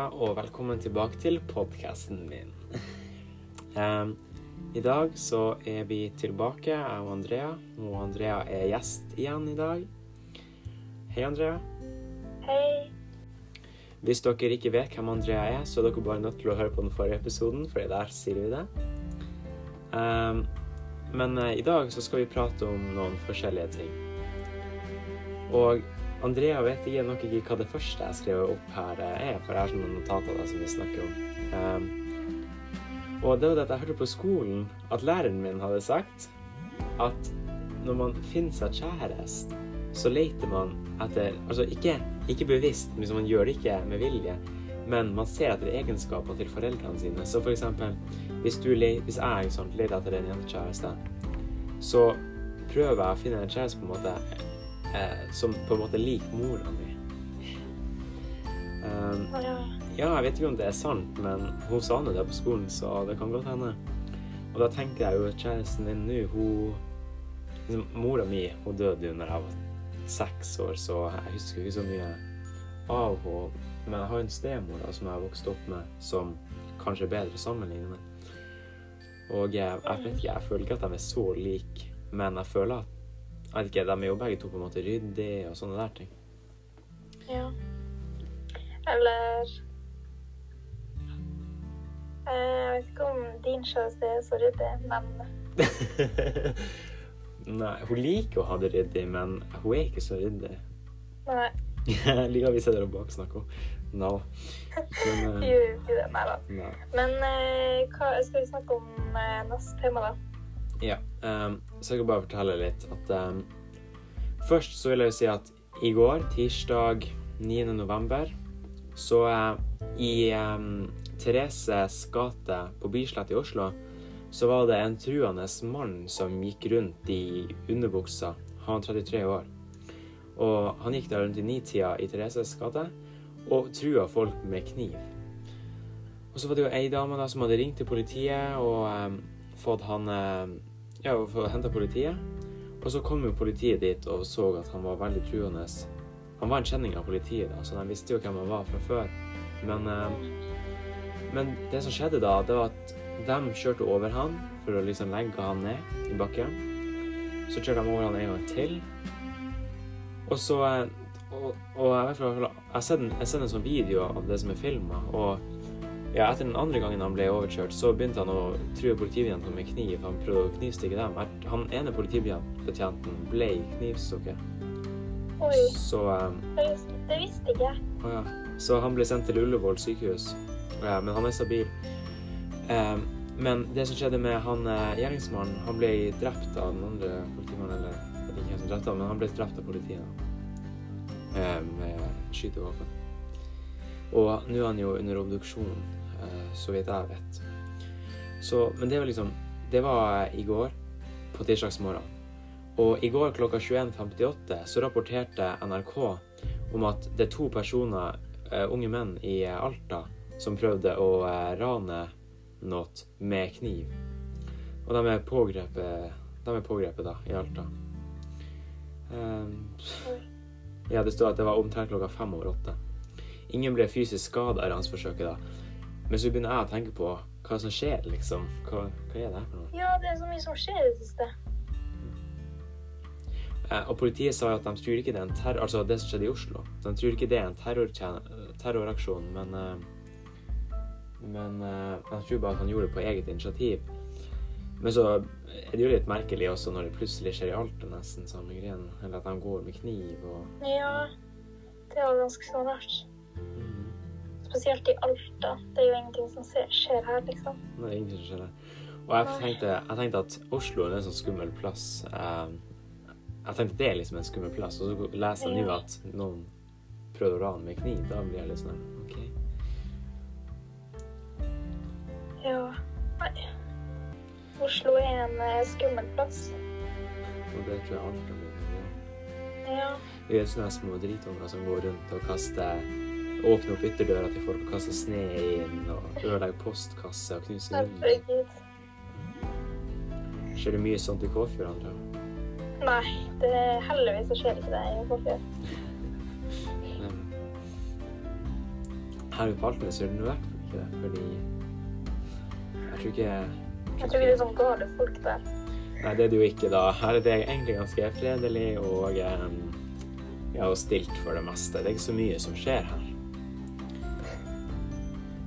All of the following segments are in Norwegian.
Andrea, og velkommen tilbake til podkasten min. Um, I dag så er vi tilbake, jeg og Andrea. Og Andrea er gjest igjen i dag. Hei, Andrea. Hei. Hvis dere ikke vet hvem Andrea er, så er dere bare nødt til å høre på den forrige episoden, for der sier vi det. Um, men uh, i dag så skal vi prate om noen forskjellige ting. Og Andrea vet jeg nok ikke hva det første jeg skrev opp her er, for jeg har sånne notater som vi snakker om. Um, og det var det at jeg hørte på skolen at læreren min hadde sagt at når man finner seg kjæreste, så leter man etter Altså ikke, ikke bevisst, liksom man gjør det ikke med vilje, men man ser etter egenskaper til foreldrene sine. Så for eksempel hvis, du, hvis jeg sånn, leter etter en jentekjæreste, så prøver jeg å finne en kjæreste på en måte eh, som på en måte liker mora mi. Um, ja, jeg vet ikke om det er sant, men hun sa nå det på skolen, så det kan godt hende. Og da tenker jeg jo at kjæresten din nå, hun liksom, Mora mi hun døde jo når jeg var seks år, så jeg husker ikke så mye av henne. Men jeg har en stemor da, som jeg har vokst opp med, som kanskje er bedre å sammenligne med. Og jeg, jeg vet ikke, jeg føler ikke at de er så like, men jeg føler at jeg vet ikke, De er jo begge to på en måte ryddige og sånne der ting. Ja. Eller eh, Jeg vet ikke om din kjæreste er så ryddig, men Nei, hun liker å ha det ryddig, men hun er ikke så ryddig. Nei. Jeg liker vi sitter og baksnakker henne. No. Men, uh, Gjør ikke det, nei da. nei. Men uh, hva skal vi snakke om uh, neste tema, da? Ja, um, så jeg kan bare fortelle litt at um, Først så vil jeg jo si at i går, tirsdag 9. november, så uh, i um, Thereses gate på Bislett i Oslo, så var det en truende mann som gikk rundt i underbuksa. Han var 33 år. Og han gikk der rundt i nitida i Thereses gate og trua folk med kniv. Og så var det jo ei dame da som hadde ringt til politiet og um, fått han um, ja, for å hente politiet. Og så kom jo politiet dit og så at han var veldig truende. Han var en kjenning av politiet, da, så de visste jo hvem han var fra før. Men, eh, men det som skjedde da, det var at de kjørte over han for å liksom legge han ned i bakken. Så kjørte de over han en gang til. Og så eh, Og, og jeg vet i hvert fall Jeg har sett en, jeg har sett en sånn video av det som er filma, og ja, etter den andre gangen han ble overkjørt, så begynte han å true politibetjentene med kniv. Han prøvde å knivstikke dem. Han ene politibetjenten ble knivstukket. Oi, Så, um, det visste, ikke jeg. å ja. så han ble sendt til Ullevål sykehus. Ja, men han er stabil. Um, men det som skjedde med han eh, gjerningsmannen, han ble drept av den andre politimannen, eller jeg vet ikke hvem som drepte ham, men han ble drept av politiet. Eh, med skytevåpen. Og nå er han jo under obduksjon, så vidt jeg vet. Så, men det var liksom Det var i går, på tirsdagsmorgen. Og i går klokka 21.58 så rapporterte NRK om at det er to personer, eh, unge menn i eh, Alta, som prøvde å eh, rane noe med kniv. Og de er pågrepet, de er pågrepet da, i Alta. Um, ja, det står at det var omtrent klokka fem over åtte. Ingen ble fysisk skada i ransforsøket da. Men så begynner jeg å tenke på hva som skjer, liksom. Hva, hva er det her for noe? Ja, det er så mye som skjer i det siste. Eh, og politiet sa jo at de tror ikke det er en terror... Altså det som skjedde i Oslo. De tror ikke det er en terroraksjon, men eh, Men eh, de tror bare at han gjorde det på eget initiativ. Men så er det jo litt merkelig også når det plutselig skjer i Alta, nesten samme greien. Eller at de går med kniv og Ja, det var ganske så rart. Mhm. Spesielt i Alta. Det er jo ingenting som skjer her, liksom. Er ingenting som skjer her. Og jeg tenkte, jeg tenkte at Oslo er en sånn skummel plass. Eh, jeg tenkte det er liksom en skummel plass, og så leser jeg nå at noen prøvde å rane med kniv. Da blir jeg litt sånn OK. Ja. Nei. Oslo er en eh, skummel plass. Og det tror jeg alt blir. Ja. Vi er sånne små dritunger som går rundt og kaster Åpner opp ytterdøra til folk og kaster sne inn og ødelegger postkasse og knuser vinduer. Skjer det mye sånt i Kåfjord, Andrea? Nei, det heldigvis så skjer ikke det i Kåfjord. her på Altene så er det noe verdt, ikke det. Fordi jeg tror ikke Jeg tror ikke det er sånn gale folk der. Nei, det er det jo ikke, da. Her er det egentlig ganske fredelig og eh, ja, og stilt for det meste. Det er ikke så mye som skjer her.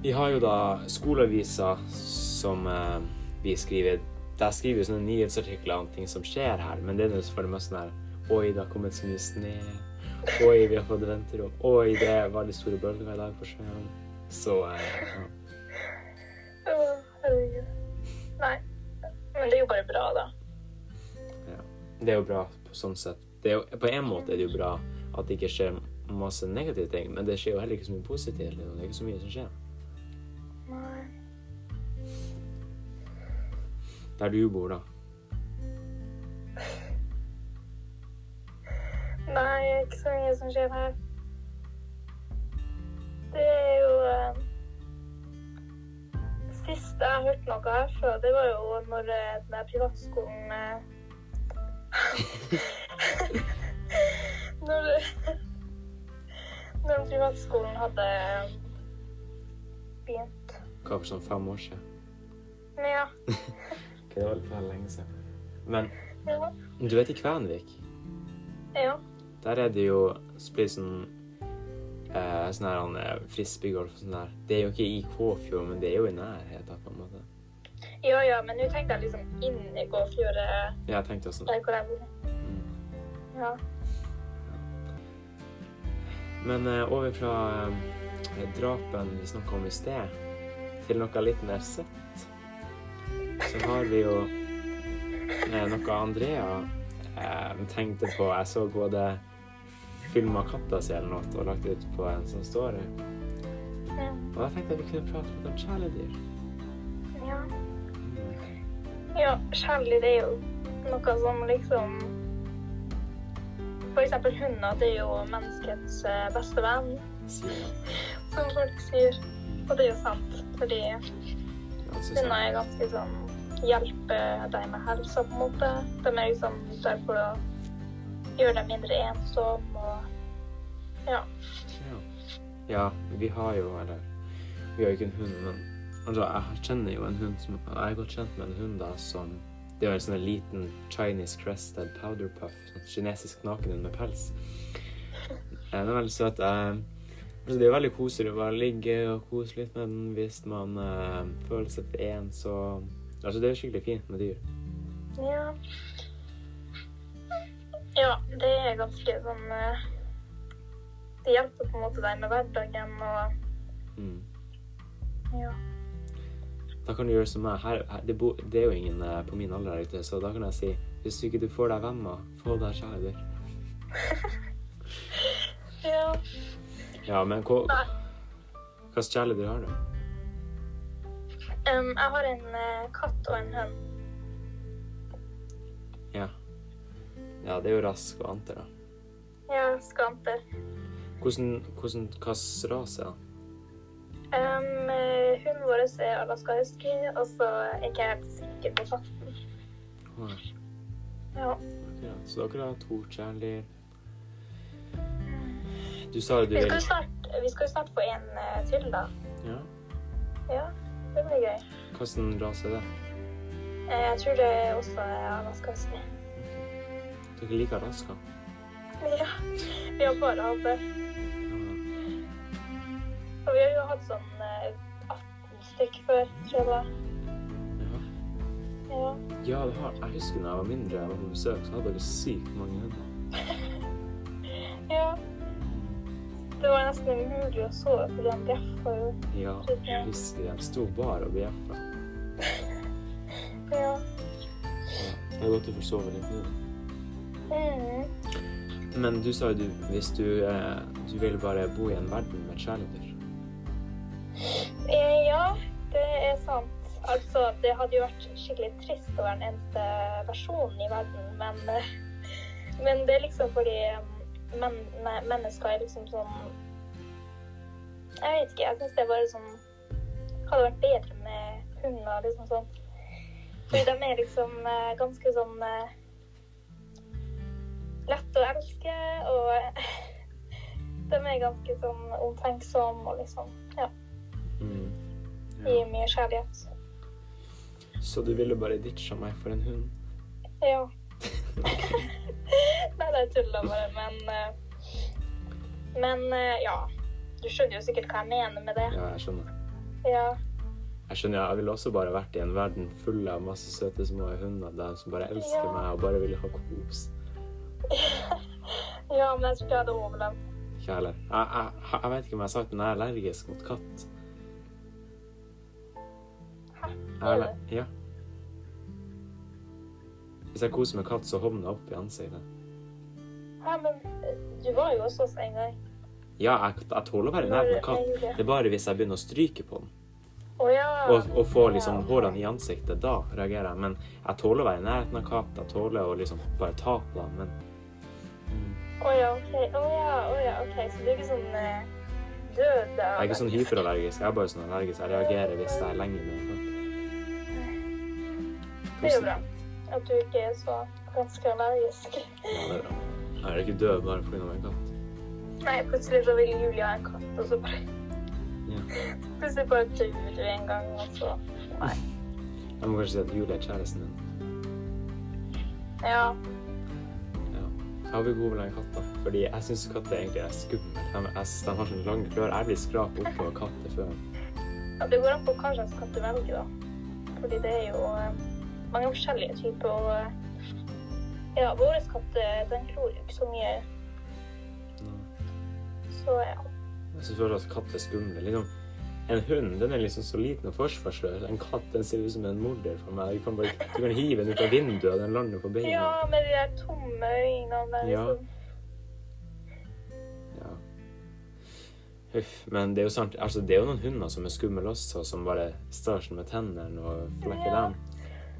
Vi har jo da skoleaviser som eh, vi skriver Der skriver vi sånne nyhetsartikler om ting som skjer her, men det er jo for det meste sånn her Oi, det har kommet så mye snø. Oi, vi har fått venterom. Oi, det er veldig store bølger i dag på sjøen. Så eh, ja. Å, herregud. Nei. Men det er jo bare bra, da. Ja. Det er jo bra på sånn sett. Det jo, på en måte er det jo bra at det ikke skjer masse negative ting, men det skjer jo heller ikke så mye positivt. liksom. Det er ikke så mye som skjer. Nei. Der du bor, da. Nei, ikke så mye som skjer her. Det er jo eh, Sist jeg hørte noe herfra, det var jo når eh, den der privatskolen eh, Når Når privatskolen hadde begynt. Hva for sånn fem år siden? Ja. Ok, det var litt for lenge siden. Men Ja. du vet i Kvenvik, ja. der er det jo det sånn eh, sånn her han, eh, frisbeegolf og sånn der. Det er jo ikke i Kåfjord, men det er jo i nærheten på en måte. Ja, ja, men nå tenkte jeg liksom inn i Gåfjordet, Jeg tenkte også det. hvor jeg bor. mm. Ja. Men eh, over fra eh, drapen vi snakka om i sted, til noe litt mer søtt, så har vi jo eh, noe Andrea eh, tenkte på. Jeg så hadde filma katta si eller noe og lagt ut på en sånn story. Ja. Og da tenkte jeg vi kunne prate litt om kjæledyr. ja. Ja, kjærlighet er jo noe som liksom For eksempel hunder, det er jo menneskets eh, beste venn, som folk sier. Og det er jo sant, fordi hunder er ganske sånn Hjelper deg med helsa, på en måte. De er liksom der for å gjøre deg mindre ensom og Ja. Ja. ja, vi har jo Eller vi har jo ikke en hund, men altså, jeg kjenner jo en hund som Jeg er godt kjent med en hund da som Det jo en sånn liten Chinese crested powder puff. Sånn kinesisk nakenhund med pels. Den er veldig søt. Altså, det er jo veldig koselig å bare ligge og kose litt med den hvis man uh, føler seg for ens så Altså, det er skikkelig fint med dyr. Ja. Ja, det er ganske sånn uh, Det hjelper på en måte deg med hverdagen og Mm. Ja. Da kan du gjøre som meg. Her, her, det, bo, det er jo ingen uh, på min alder her ute, så da kan jeg si hvis du ikke du får deg venner, få deg kjæledyr. Ja. Ja, men hva slags kjæledyr har du? Um, jeg har en uh, katt og en hund. Ja. Ja, det er jo rask og anter, da. Ja, og Hvordan, hvordan hvilken rase, han? Um, hunden vår er Alaska Husky, og så er jeg ikke helt sikker på katten. Ah. Ja. Okay, Så dere har to kjæledyr. Du sa jo du Vi skal jo snart, vi skal jo snart få en uh, til, da. Ja. Ja, det blir gøy. Hvilken rase er det? Eh, jeg tror det er også er Alaska Husky. Dere liker raska? Ja, vi har bare hatt det. Ja. Og vi har jo hatt sånn eh, 18 stykk før, tror jeg. Ja. ja, det har Jeg husker da jeg var mindre og var på besøk, så hadde dere sykt mange hunder. ja. Det var nesten umulig å sove, fordi han bjeffa jo. Ja, jeg husker de sto bare og bjeffa. Ja. Det er godt du får sove litt nå. Mm. Men du sa jo du, hvis du, eh, du vil bare bo i en verden med kjæledyr. Eh, Ja, det er sant. Altså, det hadde jo vært skikkelig trist å være den eneste personen i verden, men, eh, men det er liksom fordi um, men, mennesker er liksom sånn Jeg vet ikke, jeg syns det er bare sånn Hadde vært bedre med hunder, liksom sånn. Fordi de er liksom eh, ganske sånn eh, lett å elske, og de er ganske sånn omtenksomme og liksom Ja, Mm. gir mye kjærlighet. Så du ville bare ditcha meg for en hund? Ja. Nei, det er tulla bare, men eh, Men eh, ja. Du skjønner jo sikkert hva jeg mener med det. Ja, jeg skjønner. Ja. Jeg skjønner, jeg ville også bare vært i en verden full av masse søte små hunder der som bare elsker Ja. meg og bare vil ha kos. ja, men jeg tror ikke jeg hadde overlevd. Ikke heller. Jeg, jeg, jeg vet ikke om jeg har sagt, men jeg er allergisk mot katt. Hæ? Er det? Ja. Hvis jeg koser med katt, så hovner jeg opp i ansiktet. Ja, men eh, du var jo også hos en gang. Ja, jeg, jeg tåler å være nær en katt. Det er bare hvis jeg begynner å stryke på den Å ja. og, og få liksom Ja. hårene i ansiktet, da reagerer jeg. Men jeg tåler å være i nærheten av katt. Jeg tåler å liksom bare ta på den, men. Å ja, OK. Å ja, oh, ja, OK. Så du er ikke sånn eh, død Jeg er ikke sånn hyperallergisk. Jeg er bare sånn allergisk. Jeg reagerer hvis jeg er lenge med en katt. Det er jo bra. At du ikke er så ganske allergisk. Ja, det er er ikke død bare pga. en katt. Nei, plutselig så vil Julia ha en katt, og så bare Ja. Plutselig bare dør du en gang, og så Nei. Jeg må kanskje si at Julie er kjæresten din. Ja. Ja. Jeg håper ikke hun med ha en katt, da. Fordi jeg syns katter egentlig er skumle. De, de har sånne lange klør. Jeg blir skrap på katter før. ja. Det går an på hva slags katt du velger, da. Fordi det er jo eh, mange forskjellige typer, og eh, ja, vår katt den klorer jo ikke så mye, så ja. Jeg syns fortsatt at katter er skumle. Liksom, en hund den er liksom så liten og forsvarsløs. En katt den ser ut som en morder for meg. Du kan, bare, du kan hive den ut av vinduet, og den lander på beina. Ja, med de der tomme øynene der, Ja. liksom. Ja. Huff. Men det er jo sant, altså det er jo noen hunder som er skumle også, som bare sånn med tennene og flekker Ja. dem.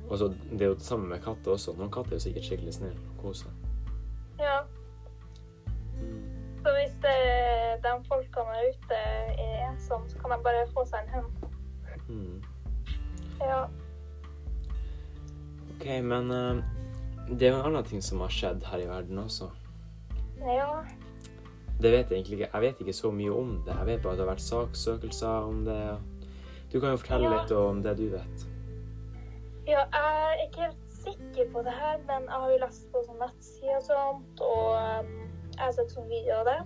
Og så det er jo det samme med katter også. Noen katter er jo sikkert skikkelig snille og koser. Ja. Så hvis det, de folkene er ute er ensomme, så kan de bare få seg en hund. Mm. Ja. OK, men eh, det er jo en annen ting som har skjedd her i verden også. Ja. Det vet jeg egentlig ikke. Jeg vet ikke så mye om det. Jeg vet bare at det har vært saksøkelser om det. Du kan jo fortelle Ja. litt om det du vet. Ja, jeg er ikke helt sikker på det her, men jeg har jo lest på sånn nettsider og sånt, og um, jeg har sett sånn video av det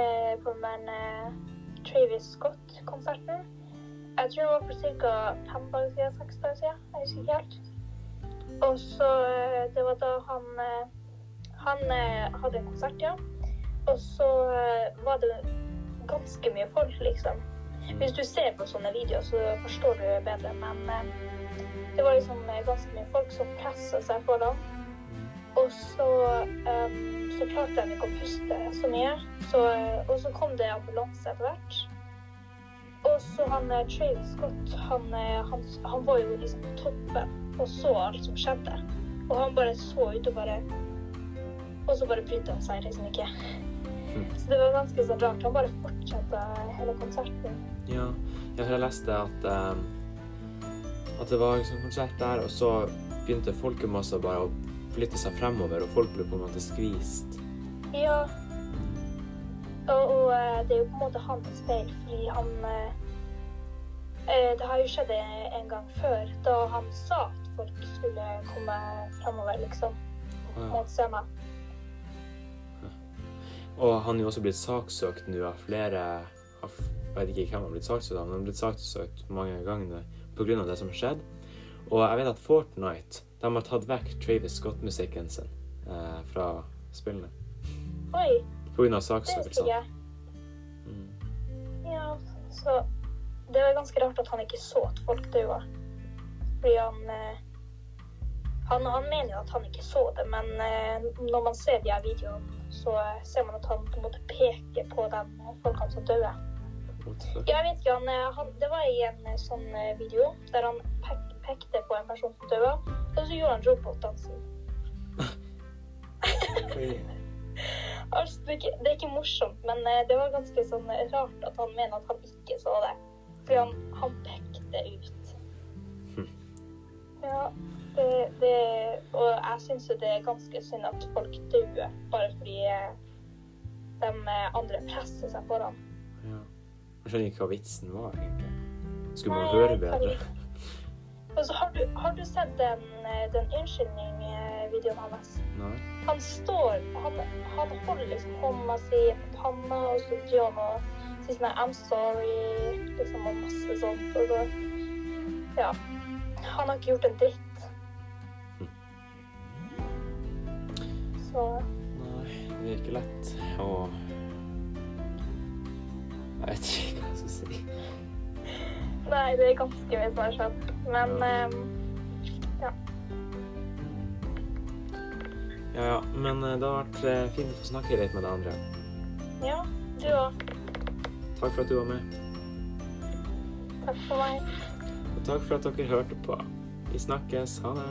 eh, på den eh, Travis Scott-konserten. Jeg tror det var for ca. fem dager siden, seks dager siden. Jeg husker ikke helt. Og så eh, Det var da han eh, Han eh, hadde en konsert, ja. Og så var det ganske mye folk, liksom. Hvis du ser på sånne videoer, så forstår du bedre, men det var liksom eh, ganske mye folk som pressa seg på foran. Og så, um, så klarte de ikke å puste så mye. Så, eh, og så kom det ambulanse etter hvert. Og så han Travis Scott, han, han, han var jo liksom på toppen og så alt som skjedde. Og han bare så ut og bare Og så bare brydde han seg liksom ikke. Så det var ganske sånn rart. Han bare fortsatte hele konserten. Ja, jeg tror jeg leste at eh, at det var sånn konsert der, og så begynte folkemasser bare å flytte seg fremover, og folk ble på en måte skvist. Ja. Og, og eh, det er jo på en måte hans feil, fordi han eh, eh, Det har jo skjedd en gang før, da han sa at folk skulle komme fremover, liksom, mot scenen. Og han er jo også blitt saksøkt nå av flere av, Jeg vet ikke hvem han har blitt saksøkt av, men han har blitt saksøkt mange ganger pga. det som har skjedd. Og jeg vet at Fortnite de har tatt vekk Travis Scott-musikken sin eh, fra spillene Oi, pga. saksøkelser. Mm. Ja, så det var ganske rart at han ikke så at folk døde. Fordi han eh, han, han mener jo at han ikke så det, men eh, når man ser de her videoene, så eh, ser man at han på en måte peker på de folkene som døde. Jeg vet ikke, han, eh, han, Det var i en eh, sånn eh, video der han pek, pekte på en person som døde, og så gjorde han robotdansen. Altså, det, er ikke, det er ikke morsomt, men det var ganske sånn rart at han mener at han ikke så det. Fordi han, han pekte ut. Hm. Ja, det, det Og jeg syns jo det er ganske synd at folk dør bare fordi de andre presser seg foran. Ja. Jeg skjønner ikke hva vitsen var, egentlig. Skulle man Nei, høre bedre? Altså, har du, har du sett den, eh, den unnskyldning-videoen hans? Nei? Han står Han, han holder liksom hånda si på panna, og så driver han og sier sånn I'm sorry, liksom, og masse sånt. Og så Ja. Han har ikke gjort en dritt. Så Nei, det er ikke lett å Jeg vet ikke si. Nei, det er ganske mye som har skjedd. Men ehm, Ja, ja. Men eh, det har vært eh, fint å få snakke litt med deg, Andrea. ja, du òg. Takk for at du var med. Takk for meg. Og takk for at dere hørte på. Vi snakkes. Ha det.